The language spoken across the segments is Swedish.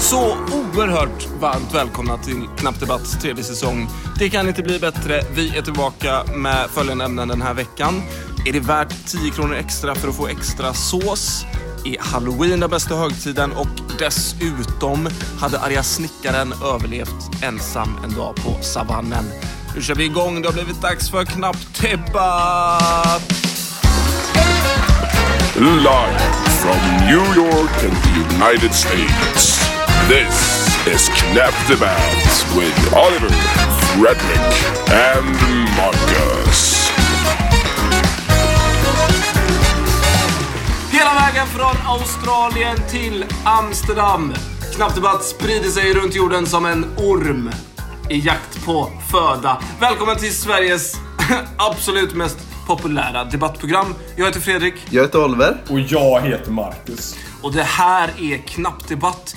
Så oerhört varmt välkomna till Knapp Debatts tredje säsong. Det kan inte bli bättre. Vi är tillbaka med följande ämnen den här veckan. Är det värt 10 kronor extra för att få extra sås? Är halloween den bästa högtiden? Och dessutom hade arga snickaren överlevt ensam en dag på savannen. Nu kör vi igång. Det har blivit dags för Knapp Debatt! Live from New York and the United States. This is Knap Debatt with Oliver, Fredrik, and Marcus. Hela vägen från Australien till Amsterdam. Knappdebatt sprider sig runt jorden som en orm i jakt på föda. Välkommen till Sveriges absolut mest populära debattprogram. Jag heter Fredrik Jag heter Oliver. Och jag heter Marcus. och det här är Knappdebatt.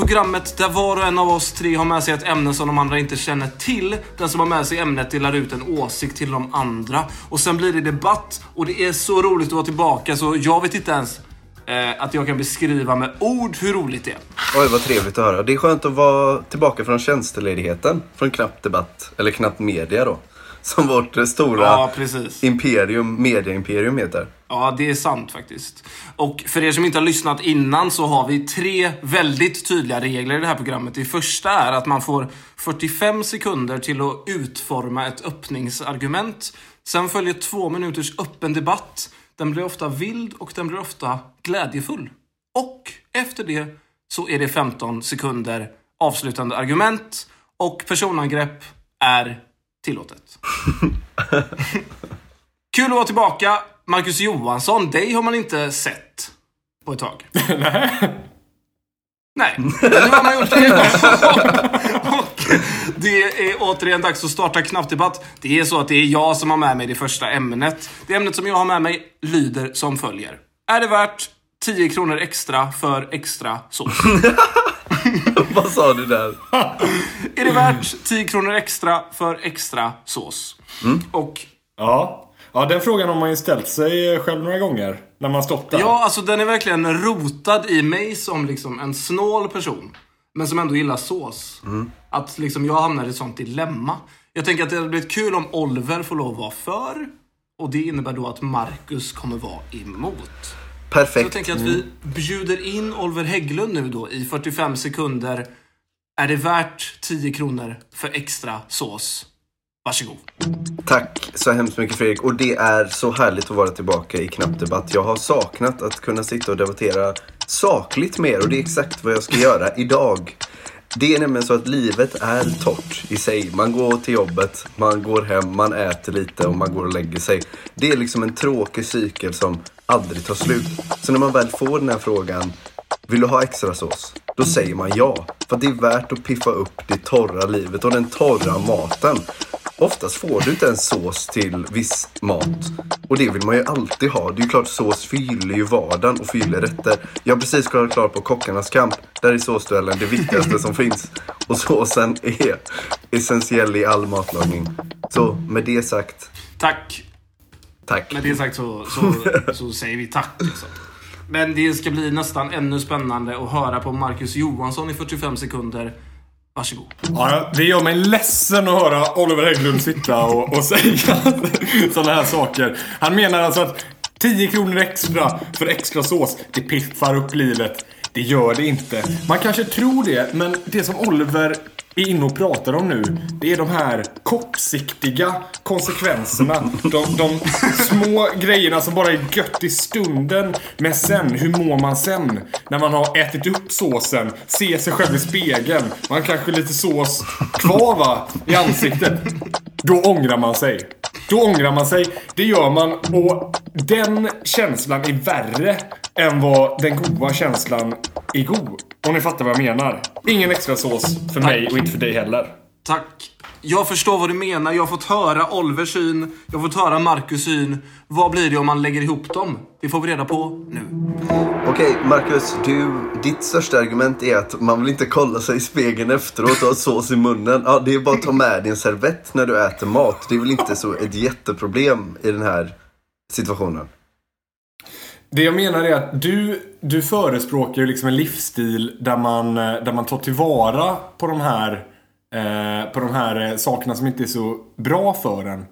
Programmet där var och en av oss tre har med sig ett ämne som de andra inte känner till. Den som har med sig ämnet delar ut en åsikt till de andra. Och sen blir det debatt och det är så roligt att vara tillbaka så jag vet inte ens eh, att jag kan beskriva med ord hur roligt det är. Oj, vad trevligt att höra. Det är skönt att vara tillbaka från tjänsteledigheten. Från Knappt Debatt, eller Knappt Media då. Som vårt eh, stora Ja, imperium, mediaimperium heter. Ja, det är sant faktiskt. Och för er som inte har lyssnat innan så har vi tre väldigt tydliga regler i det här programmet. Det första är att man får 45 sekunder till att utforma ett öppningsargument. Sen följer två minuters öppen debatt. Den blir ofta vild och den blir ofta glädjefull. Och efter det så är det 15 sekunder avslutande argument och personangrepp är tillåtet. Kul att vara tillbaka. Marcus Johansson, dig har man inte sett på ett tag. Nej, nu har man gjort det. Och det är återigen dags att starta knappdebatt. Det är så att det är jag som har med mig det första ämnet. Det ämnet som jag har med mig lyder som följer. Är det värt 10 kronor extra för extra sås? vad sa du där? Är det värt 10 kronor extra för extra sås? Och Ja. ja, den frågan har man ju ställt sig själv några gånger. När man stått där. Ja, alltså den är verkligen rotad i mig som liksom en snål person. Men som ändå gillar sås. Att liksom jag hamnar i ett sånt dilemma. Jag tänker att det hade blivit kul om Oliver får lov att vara för. Och det innebär då att Marcus kommer vara emot. Så jag Perfekt. tänker att vi bjuder in Oliver Hägglund nu då i 45 sekunder. Är det värt 10 kronor för extra sås? Varsågod. Tack så hemskt mycket Fredrik. Och det är så härligt att vara tillbaka i Knappdebatt. Jag har saknat att kunna sitta och debattera sakligt mer och det är exakt vad jag ska göra idag. Det är nämligen så att livet är torrt i sig. Man går till jobbet, man går hem, man äter lite och man går och lägger sig. Det är liksom en tråkig cykel som aldrig tar slut. Så när man väl får den här frågan, vill du ha extra sås? Då säger man ja. För det är värt att piffa upp det torra livet och den torra maten. Oftast får du inte ens sås till viss mat. Och det vill man ju alltid ha. Det är ju klart sås förgyller ju vardagen och förgyller rätter. Jag har precis klarat klar på Kockarnas kamp. Där är såsduellen det viktigaste som finns. Och såsen är essentiell i all matlagning. Så med det sagt, Tack tack. Med det sagt så, så, så säger vi tack. Liksom. Men det ska bli nästan ännu spännande att höra på Marcus Johansson i 45 sekunder. Varsågod. Ja, det gör mig ledsen att höra Oliver Hägglund sitta och, och säga sådana här saker. Han menar alltså att 10 kronor extra för extra sås, det piffar upp livet. Det gör det inte. Man kanske tror det, men det som Oliver är inne och pratar om nu, det är de här kortsiktiga konsekvenserna. De, de små grejerna som bara är gött i stunden. Men sen, hur mår man sen? När man har ätit upp såsen, ser sig själv i spegeln. Man kanske lite sås kvar va, i ansiktet. Då ångrar man sig. Då ångrar man sig. Det gör man och den känslan är värre än vad den goda känslan är god. Om ni fattar vad jag menar. Ingen extra sås för mig och inte för dig heller. Tack. Jag förstår vad du menar. Jag har fått höra Olvers syn. Jag har fått höra Marcus syn. Vad blir det om man lägger ihop dem? Det får vi reda på nu. Okej, Marcus. Du, ditt största argument är att man vill inte kolla sig i spegeln efteråt och ha sås i munnen. Ja, det är bara att ta med din servett när du äter mat. Det är väl inte så ett jätteproblem i den här situationen? Det jag menar är att du, du förespråkar ju liksom en livsstil där man, eh, där man tar tillvara på de här, eh, på de här eh, sakerna som inte är så bra för en.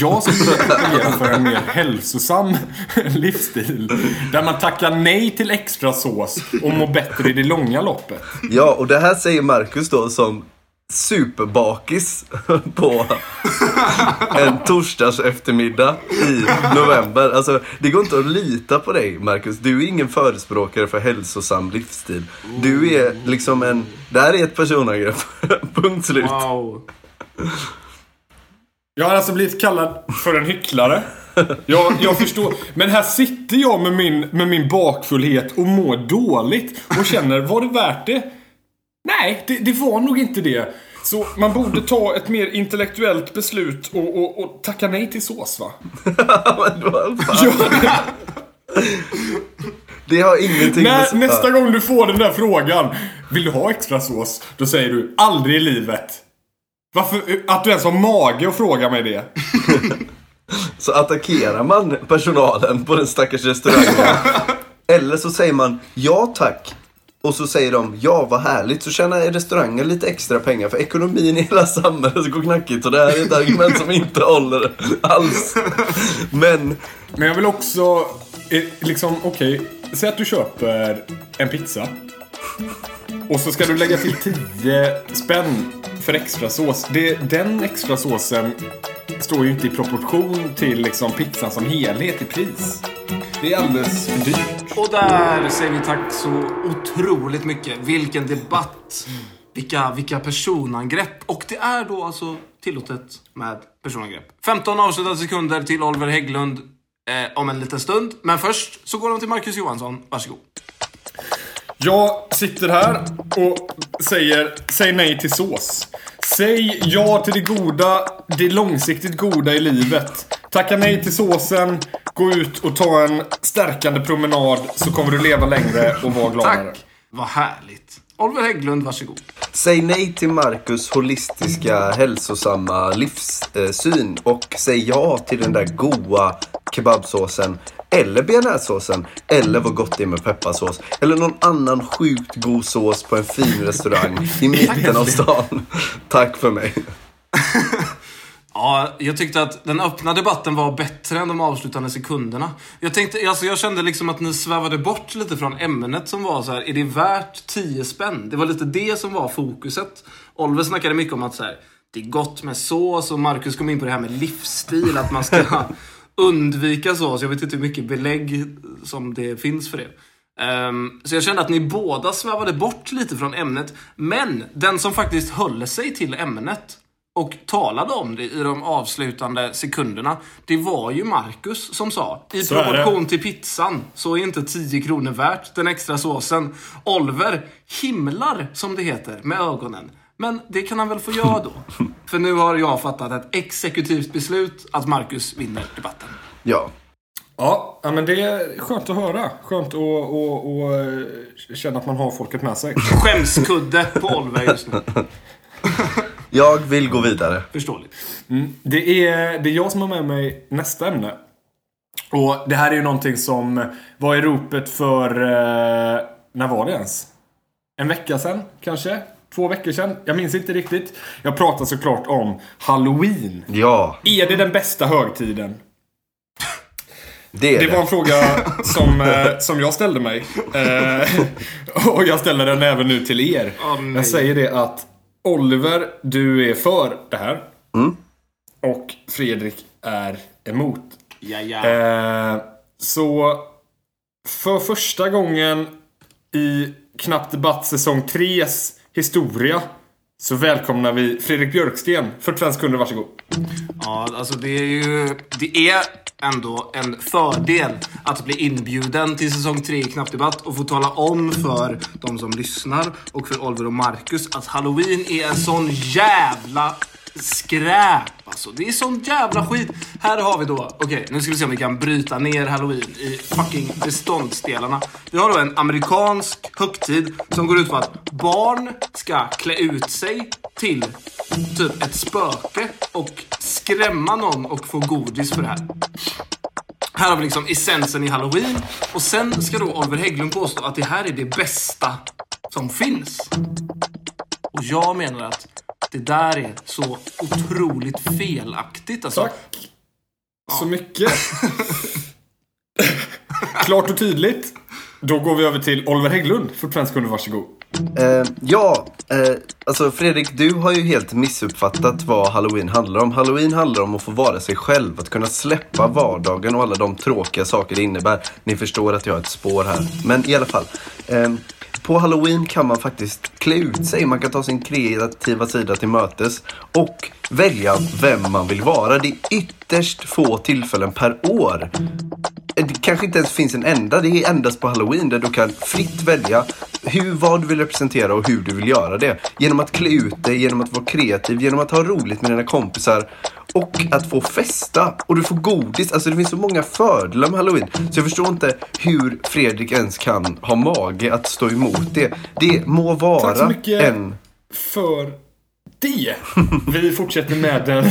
Jag skulle propagera för en mer hälsosam livsstil. Där man tackar nej till extra sås och mår bättre i det långa loppet. Ja, och det här säger Marcus då som superbakis på en torsdags eftermiddag i november. Alltså, det går inte att lita på dig, Marcus. Du är ingen förespråkare för hälsosam livsstil. Du är liksom en... Det här är ett personangrepp. Punkt slut. Wow. Jag har alltså blivit kallad för en hycklare. Jag, jag förstår. Men här sitter jag med min, med min bakfullhet och mår dåligt. Och känner, var det värt det? Nej, det, det var nog inte det. Så man borde ta ett mer intellektuellt beslut och, och, och tacka nej till sås va? Men vad fan. Gör det. Har ingenting När, med... nästa gång du får den där frågan. Vill du ha extra sås? Då säger du aldrig i livet. Varför? Att du ens har mage att fråga mig det. Så attackerar man personalen på den stackars restaurangen. Eller så säger man ja tack. Och så säger de ja vad härligt. Så tjänar restaurangen lite extra pengar. För ekonomin i hela samhället går knackigt. Och det här är ett argument som inte håller alls. Men Men jag vill också, eh, liksom, okej. säg att du köper en pizza. Och så ska du lägga till 10 spänn för extra sås. Det, den extra såsen står ju inte i proportion till liksom pizzan som helhet i pris. Det är alldeles för dyrt. Och där säger vi tack så otroligt mycket. Vilken debatt. Vilka, vilka personangrepp. Och det är då alltså tillåtet med personangrepp. 15 avslutade sekunder till Oliver Hägglund eh, om en liten stund. Men först så går de till Marcus Johansson. Varsågod. Jag sitter här och säger, säg nej till sås. Säg ja till det goda, det långsiktigt goda i livet. Tacka nej till såsen, gå ut och ta en stärkande promenad så kommer du leva längre och vara gladare. Tack. Vad härligt. Oliver Hägglund, varsågod. säg nej till Marcus holistiska hälsosamma livssyn. Och säg ja till den där goa kebabsåsen. Eller bearnaisesåsen. Eller vad gott det är med pepparsås. Eller någon annan sjukt god sås på en fin restaurang i mitten av stan. Tack för mig. Ja, jag tyckte att den öppna debatten var bättre än de avslutande sekunderna. Jag tänkte, alltså jag kände liksom att ni svävade bort lite från ämnet som var så här, är det värt 10 spänn? Det var lite det som var fokuset. Oliver snackade mycket om att så här, det är gott med sås och Marcus kom in på det här med livsstil, att man ska undvika sås. Jag vet inte hur mycket belägg som det finns för det. Ehm, så jag kände att ni båda svävade bort lite från ämnet. Men den som faktiskt höll sig till ämnet och talade om det i de avslutande sekunderna. Det var ju Marcus som sa, i Så proportion till pizzan så är inte 10 kronor värt den extra såsen. Oliver himlar, som det heter, med ögonen. Men det kan han väl få göra då? För nu har jag fattat ett exekutivt beslut att Marcus vinner debatten. Ja. Ja, men det är skönt att höra. Skönt att och, och, känna att man har folket med sig. Skämskudde på Oliver just nu. Jag vill gå vidare. Förståeligt. Det är, det är jag som har med mig nästa ämne. Och det här är ju någonting som var i ropet för... Eh, när var det ens? En vecka sedan, kanske? Två veckor sedan? Jag minns inte riktigt. Jag pratar såklart om Halloween. Ja, Är det den bästa högtiden? det Det det. var en fråga som, eh, som jag ställde mig. Eh, och jag ställer den även nu till er. Nej. jag säger det att Oliver, du är för det här. Och Fredrik är emot. Ja, ja. Eh, så för första gången i Knappt Debatt säsong 3s historia så välkomnar vi Fredrik Björksten. 45 sekunder, varsågod. Ja, alltså det är ju... Det är ändå en fördel att bli inbjuden till säsong 3 i Knappdebatt och få tala om för de som lyssnar och för Oliver och Marcus att Halloween är en sån jävla skräp alltså. Det är sån jävla skit. Här har vi då, okej nu ska vi se om vi kan bryta ner Halloween i fucking beståndsdelarna. Vi har då en amerikansk högtid som går ut på att barn ska klä ut sig till typ ett spöke och skrämma någon och få godis för det här. Här har vi liksom essensen i halloween. Och sen ska då Oliver Hägglund påstå att det här är det bästa som finns. Och jag menar att det där är så otroligt felaktigt. Alltså. Tack så mycket. Klart och tydligt. Då går vi över till Oliver Hägglund. 45 sekunder, varsågod. Eh, ja, eh, alltså Fredrik, du har ju helt missuppfattat vad Halloween handlar om. Halloween handlar om att få vara sig själv, att kunna släppa vardagen och alla de tråkiga saker det innebär. Ni förstår att jag har ett spår här. Men i alla fall. Eh, på Halloween kan man faktiskt klä ut sig. Man kan ta sin kreativa sida till mötes och välja vem man vill vara. Det är ytterst få tillfällen per år det kanske inte ens finns en enda. Det är endast på halloween där du kan fritt välja hur, vad du vill representera och hur du vill göra det. Genom att klä ut dig, genom att vara kreativ, genom att ha roligt med dina kompisar och att få festa. Och du får godis. Alltså det finns så många fördelar med halloween. Så jag förstår inte hur Fredrik ens kan ha mage att stå emot det. Det må vara Tack så mycket en... för det. Vi fortsätter med den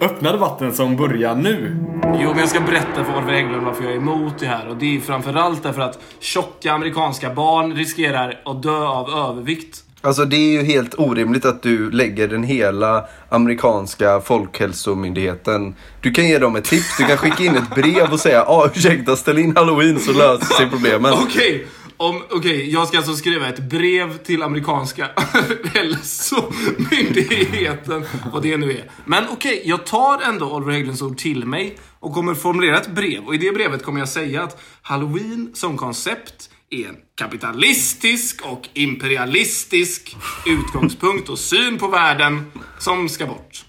öppna debatten som börjar nu. Jo, men jag ska berätta för Oliver Hägglund varför jag är emot det här. Och det är framförallt därför att tjocka amerikanska barn riskerar att dö av övervikt. Alltså det är ju helt orimligt att du lägger den hela amerikanska folkhälsomyndigheten. Du kan ge dem ett tips, du kan skicka in ett brev och säga ah, ursäkta ställ in halloween så löser sig problemen. Okej, om, okej, jag ska alltså skriva ett brev till amerikanska hälsomyndigheten, vad det nu är. Men okej, jag tar ändå Oliver Hägglunds ord till mig och kommer formulera ett brev. Och i det brevet kommer jag säga att Halloween som koncept är en kapitalistisk och imperialistisk utgångspunkt och syn på världen som ska bort.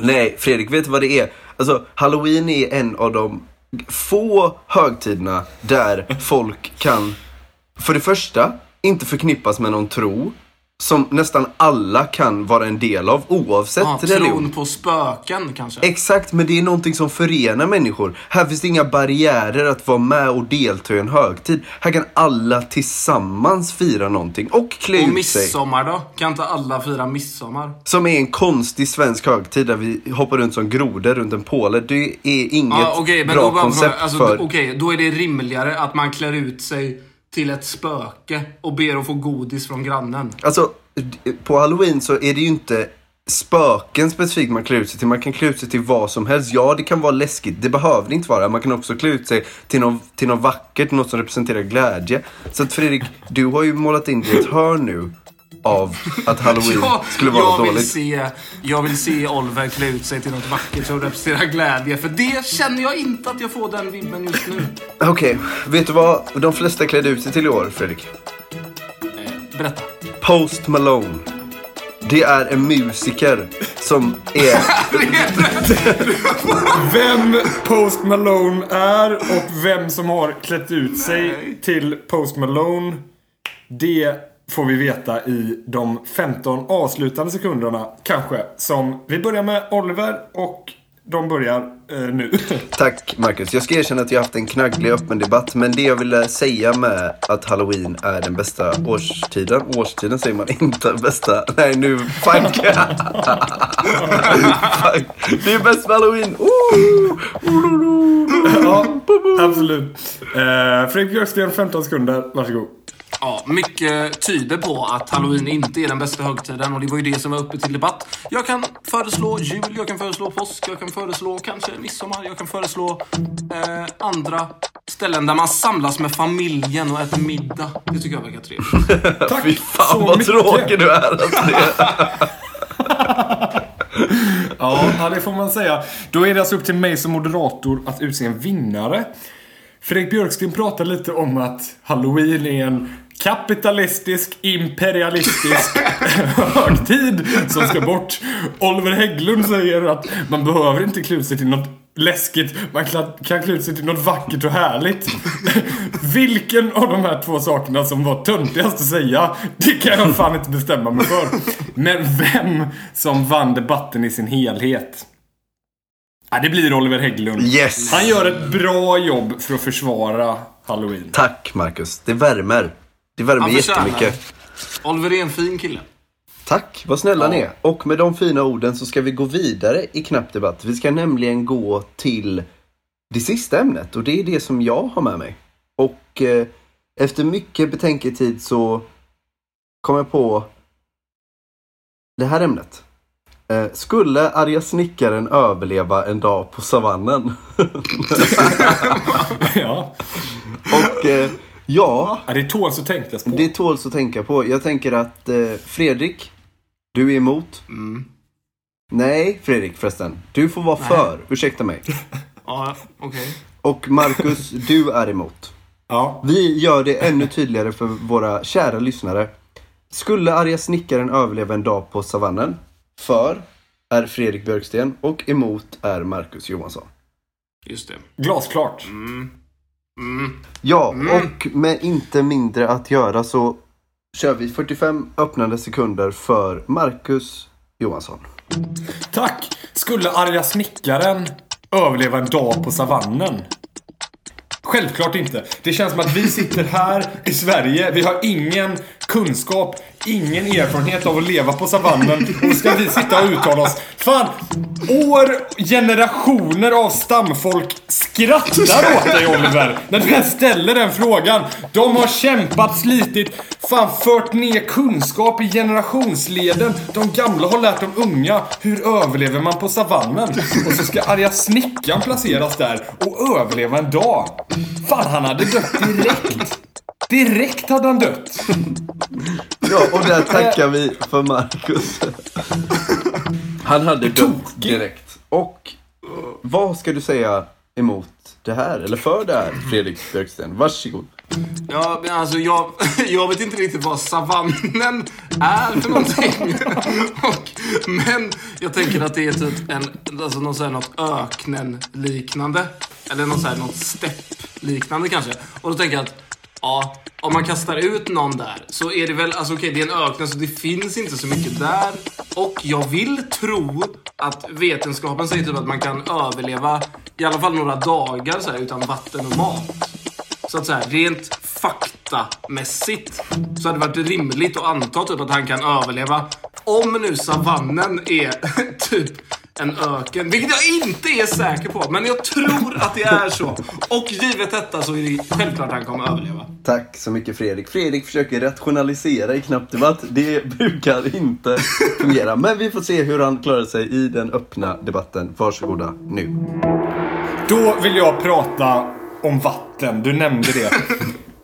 Nej, Fredrik, vet du vad det är? Alltså, halloween är en av de få högtiderna där folk kan, för det första, inte förknippas med någon tro. Som nästan alla kan vara en del av oavsett Ja, religion. tron på spöken kanske. Exakt, men det är någonting som förenar människor. Här finns det inga barriärer att vara med och delta i en högtid. Här kan alla tillsammans fira någonting och klä och ut sig. midsommar då? Kan inte alla fira midsommar? Som är en konstig svensk högtid där vi hoppar runt som grodor runt en påle. Det är inget okej, men bra för, koncept alltså, för... okej, då är det rimligare att man klär ut sig till ett spöke och ber att få godis från grannen. Alltså, på halloween så är det ju inte spöken specifikt man klär ut sig till. Man kan klä ut sig till vad som helst. Ja, det kan vara läskigt. Det behöver det inte vara. Man kan också klä ut sig till något, till något vackert, något som representerar glädje. Så att Fredrik, du har ju målat in dig i ett hörn nu av att halloween Ja, skulle vara jag, vill dåligt. se, jag vill se Oliver klä ut sig till något vackert som representerar glädje. För det känner jag inte att jag får den vibben just nu. Okej, vet du vad de flesta klädde ut sig till i år, Fredrik? Eh, berätta. Post Malone. Det är en musiker som är... Vem Post Malone är och vem som har klätt ut sig till Post Malone. Det får vi veta i de 15 avslutande sekunderna kanske. Som vi börjar med Oliver och de börjar eh, nu. Tack Marcus. Jag ska erkänna att jag haft en knagglig öppen debatt. Men det jag ville säga med att halloween är den bästa årstiden. Årstiden säger man inte bästa. Nej nu, fuck. fuck. Det är bäst med halloween. Ja, absolut. Eh, Fredrik Björksten, 15 sekunder. Varsågod. Ja, mycket tyder på att halloween inte är den bästa högtiden och det var ju det som var uppe till debatt. Jag kan föreslå jul, jag kan föreslå påsk, jag kan föreslå kanske midsommar, jag kan föreslå eh, andra ställen där man samlas med familjen och äter middag. Det tycker jag verkar trevligt. Tack Fy fan så vad mycket. tråkig du är. Alltså. Ja, det får man säga. Då är det alltså upp till mig som moderator att utse en vinnare. Fredrik Björksten pratar lite om att Halloween är en kapitalistisk, imperialistisk högtid som ska bort. Oliver Hägglund säger att man behöver inte klä sig till något läskigt. Man kan klä ut sig till något vackert och härligt. Vilken av de här två sakerna som var töntigast att säga, det kan jag fan inte bestämma mig för. Men vem som vann debatten i sin helhet? Ja, det blir Oliver Hägglund. Yes. Han gör ett bra jobb för att försvara Halloween. Tack Marcus. Det värmer. Det värmer jättemycket. Oliver är en fin kille. Tack, vad snälla ni är. Och med de fina orden så ska vi gå vidare i knapp debatt. Vi ska nämligen gå till det sista ämnet och det är det som jag har med mig. Och eh, efter mycket betänketid så kom jag på det här ämnet. Eh, skulle arga snickaren överleva en dag på savannen? ja. och eh, ja, ja, det tåls att tänkas på. det tåls att tänka på. Jag tänker att eh, Fredrik, du är emot. Nej, Fredrik förresten. Du får vara för. Ursäkta mig. Ja, okej. Och Marcus, du är emot. Ja. Vi gör det ännu tydligare för våra kära lyssnare. Skulle arga snickaren överleva en dag på savannen? För är Fredrik Björksten och emot är Marcus Johansson. Just det. Glasklart. Ja, och med inte mindre att göra så kör vi 45 öppnande sekunder för Marcus Johansson. Tack! Skulle arga snickaren överleva en dag på savannen? Självklart inte. Det känns som att vi sitter här i Sverige. Vi har ingen kunskap, ingen erfarenhet av att leva på savannen. Och ska vi sitta och uttala oss. Fan! År, generationer av stamfolk skrattar åt dig Oliver. När du ens ställer den frågan. De har kämpat, slitit, fan fört ner kunskap i generationsleden. De gamla har lärt de unga. Hur överlever man på savannen? Och så ska arga snickaren placeras där och överleva en dag. Fan, han hade dött direkt. Direkt hade han dött. Ja, och där tackar vi för Marcus. Han hade dött direkt. Och vad ska du säga emot det här? Eller för det här, Fredrik Björksten? Varsågod. Ja, men alltså jag, jag vet inte riktigt vad savannen är för någonting. Och, men jag tänker att det är typ en, alltså någon, så här, något öknen-liknande. Eller något, så här, något stepp-liknande kanske. Och då tänker jag att, ja, om man kastar ut någon där så är det väl, alltså okej, det är en öken så det finns inte så mycket där. Och jag vill tro att vetenskapen säger typ att man kan överleva i alla fall några dagar så här, utan vatten och mat. Så att så här, rent faktamässigt så hade det varit rimligt att anta typ att han kan överleva. Om nu savannen är typ en öken, vilket jag inte är säker på. Men jag tror att det är så. Och givet detta så är det självklart att han kommer överleva. Tack så mycket Fredrik. Fredrik försöker rationalisera i knapp debatt. Det brukar inte fungera. Men vi får se hur han klarar sig i den öppna debatten. Varsågoda nu. Då vill jag prata om vatten. Du nämnde det.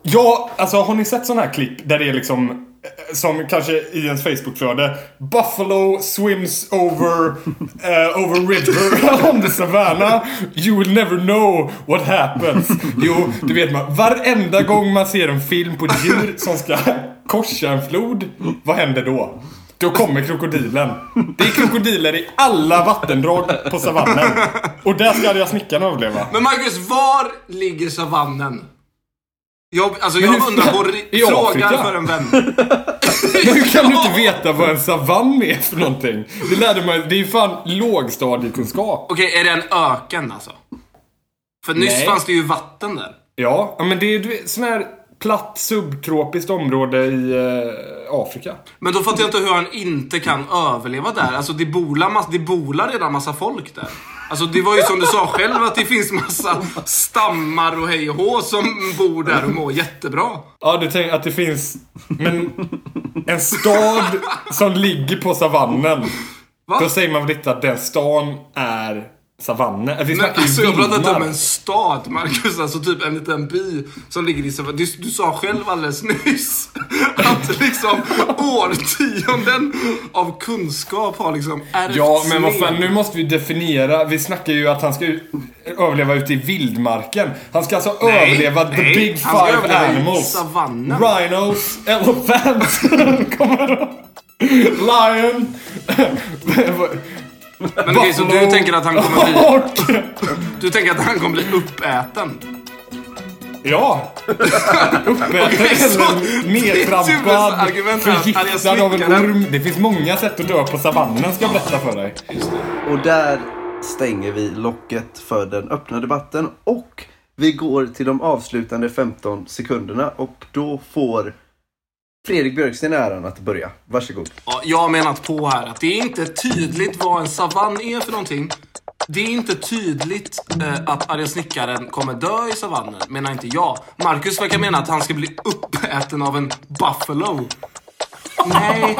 Ja, alltså har ni sett sådana här klipp där det är liksom som kanske i ens Facebookflöde Buffalo swims over eh, over river on the savannah You will never know what happens Jo, du vet man, varenda gång man ser en film på ett djur som ska korsa en flod Vad händer då? Då kommer krokodilen. Det är krokodiler i alla vattendrag på savannen. Och där ska arga snickaren överleva. Men Marcus, var ligger savannen? Jag, alltså jag hur- undrar på frågar för en vän. Men hur kan du inte veta vad en savann är för någonting? Det lärde man Det är ju fan lågstadiekunskap. Okej, är det en öken alltså? För nyss Nej. fanns det ju vatten där. Ja, ja, men det är ju sån här platt subtropiskt område i eh, Afrika. Men då fattar jag inte hur han inte kan överleva där. Alltså det bolar, det bolar redan massa folk där. Alltså det var ju som du sa själv att det finns massa stammar och hej och hå som bor där och mår jättebra. Ja, du tänker att det finns... Men en stad som ligger på savannen. Va? Då säger man väl inte att den stan är savannen? Vi Men ju alltså jag pratar inte om en stad Marcus, alltså typ en liten by som ligger i Savannen. Du, du sa själv alldeles nyss att liksom årtionden av kunskap har liksom ärvts Ja, men vad fan, nu måste vi definiera. Vi snackar ju att han ska u- överleva ute i vildmarken. Han ska alltså Nej, överleva the nej, big han ska five animals. savannen. Rhinos, elephants. Lion. Men okej, så du tänker att han kommer bli, du tänker att han kommer bli uppäten? Ja! Uppäten nedtrampad, förgiftad av en orm. Det finns många sätt att dö på savannen ska jag berätta för dig. Och där stänger vi locket för den öppna debatten och vi går till de avslutande 15 sekunderna och då får Fredrik Björksten äran att börja. Varsågod. Ja, jag har menat på här att det är inte tydligt vad en savann är för någonting. Det är inte tydligt eh, att arga snickaren kommer dö i savannen, menar inte jag. Marcus verkar mena att han ska bli uppäten av en buffalo. Nej.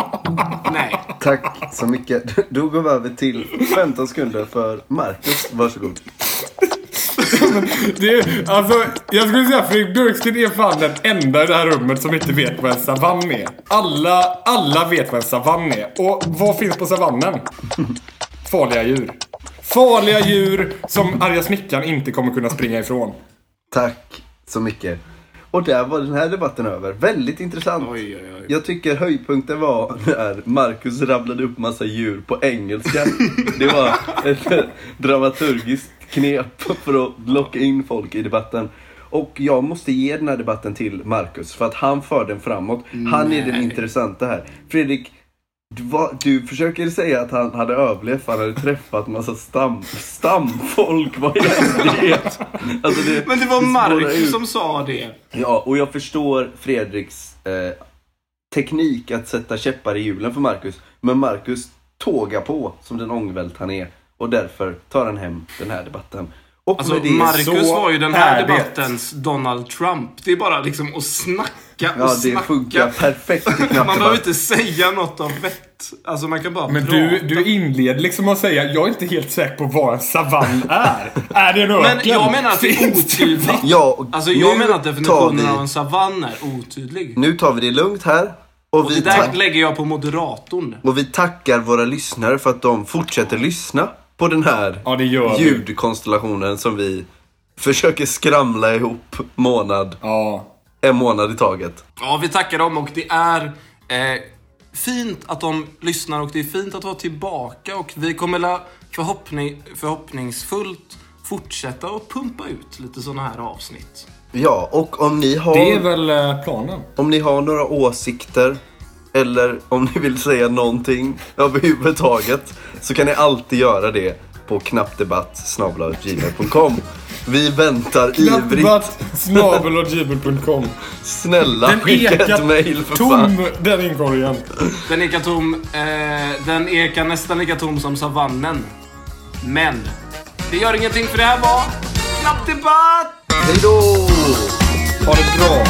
Nej. Tack så mycket. Då går vi över till 15 sekunder för Marcus. Varsågod. Det är, alltså, jag skulle säga Fredrik Björksten är fan den enda i det här rummet som inte vet vad en savann är. Alla, alla vet vad en savann är. Och vad finns på savannen? Farliga djur. Farliga djur som arga snickaren inte kommer kunna springa ifrån. Tack så mycket. Och där var den här debatten över. Väldigt intressant. Oj, oj, oj. Jag tycker höjdpunkten var när Marcus rabblade upp massa djur på engelska. Det var ett dramaturgiskt knep för att locka in folk i debatten. Och jag måste ge den här debatten till Marcus för att han för den framåt. Han är den Nej. intressanta här. Fredrik, du, var, du försöker säga att han hade överlevt för han hade träffat massa stam, stamfolk. Vad är det? Alltså det Men det var. Marcus som sa det. Ja, och jag förstår Fredriks eh, teknik att sätta käppar i hjulen för Marcus. Men Marcus tågar på som den ångvält han är. Och därför tar han hem den här debatten. Och Alltså, det Marcus var ju den här det. debattens Donald Trump. Det är bara liksom att snacka och Ja, det snacka. funkar perfekt Man behöver inte säga något av vett. Alltså man kan bara Men prata. du, du inleder liksom att säga jag är inte helt säker på vad en savann är. är det en öken? Men jag menar att det är otydligt. Ja, och Alltså jag menar att definitionen vi- av en savann är otydlig. Nu tar vi det lugnt här. Och, vi Det där lägger jag på moderatorn. och vi tackar våra lyssnare för att de fortsätter lyssna på den här Ja, det gör vi. ljudkonstellationen som vi försöker skramla ihop månad, Ja. en månad i taget. Ja, vi tackar dem och det är eh, fint att de lyssnar och det är fint att vara tillbaka och vi kommer la förhoppning, förhoppningsfullt fortsätta att pumpa ut lite sådana här avsnitt. Ja, och om ni har... Det är väl eh, planen. Om ni har några åsikter eller om ni vill säga någonting överhuvudtaget så kan ni alltid göra det på knappdebatt.gmail.com Vi väntar ivrigt. Knappdebatt snabel.gmail.com Snälla Den skicka ett ekar mail för fan. tom, den inkorgen. Den ekar tom, eh, den ekar nästan lika tom som savannen. Men, det gör ingenting för det här var Knapp Debatt! Hej då! Ha det bra.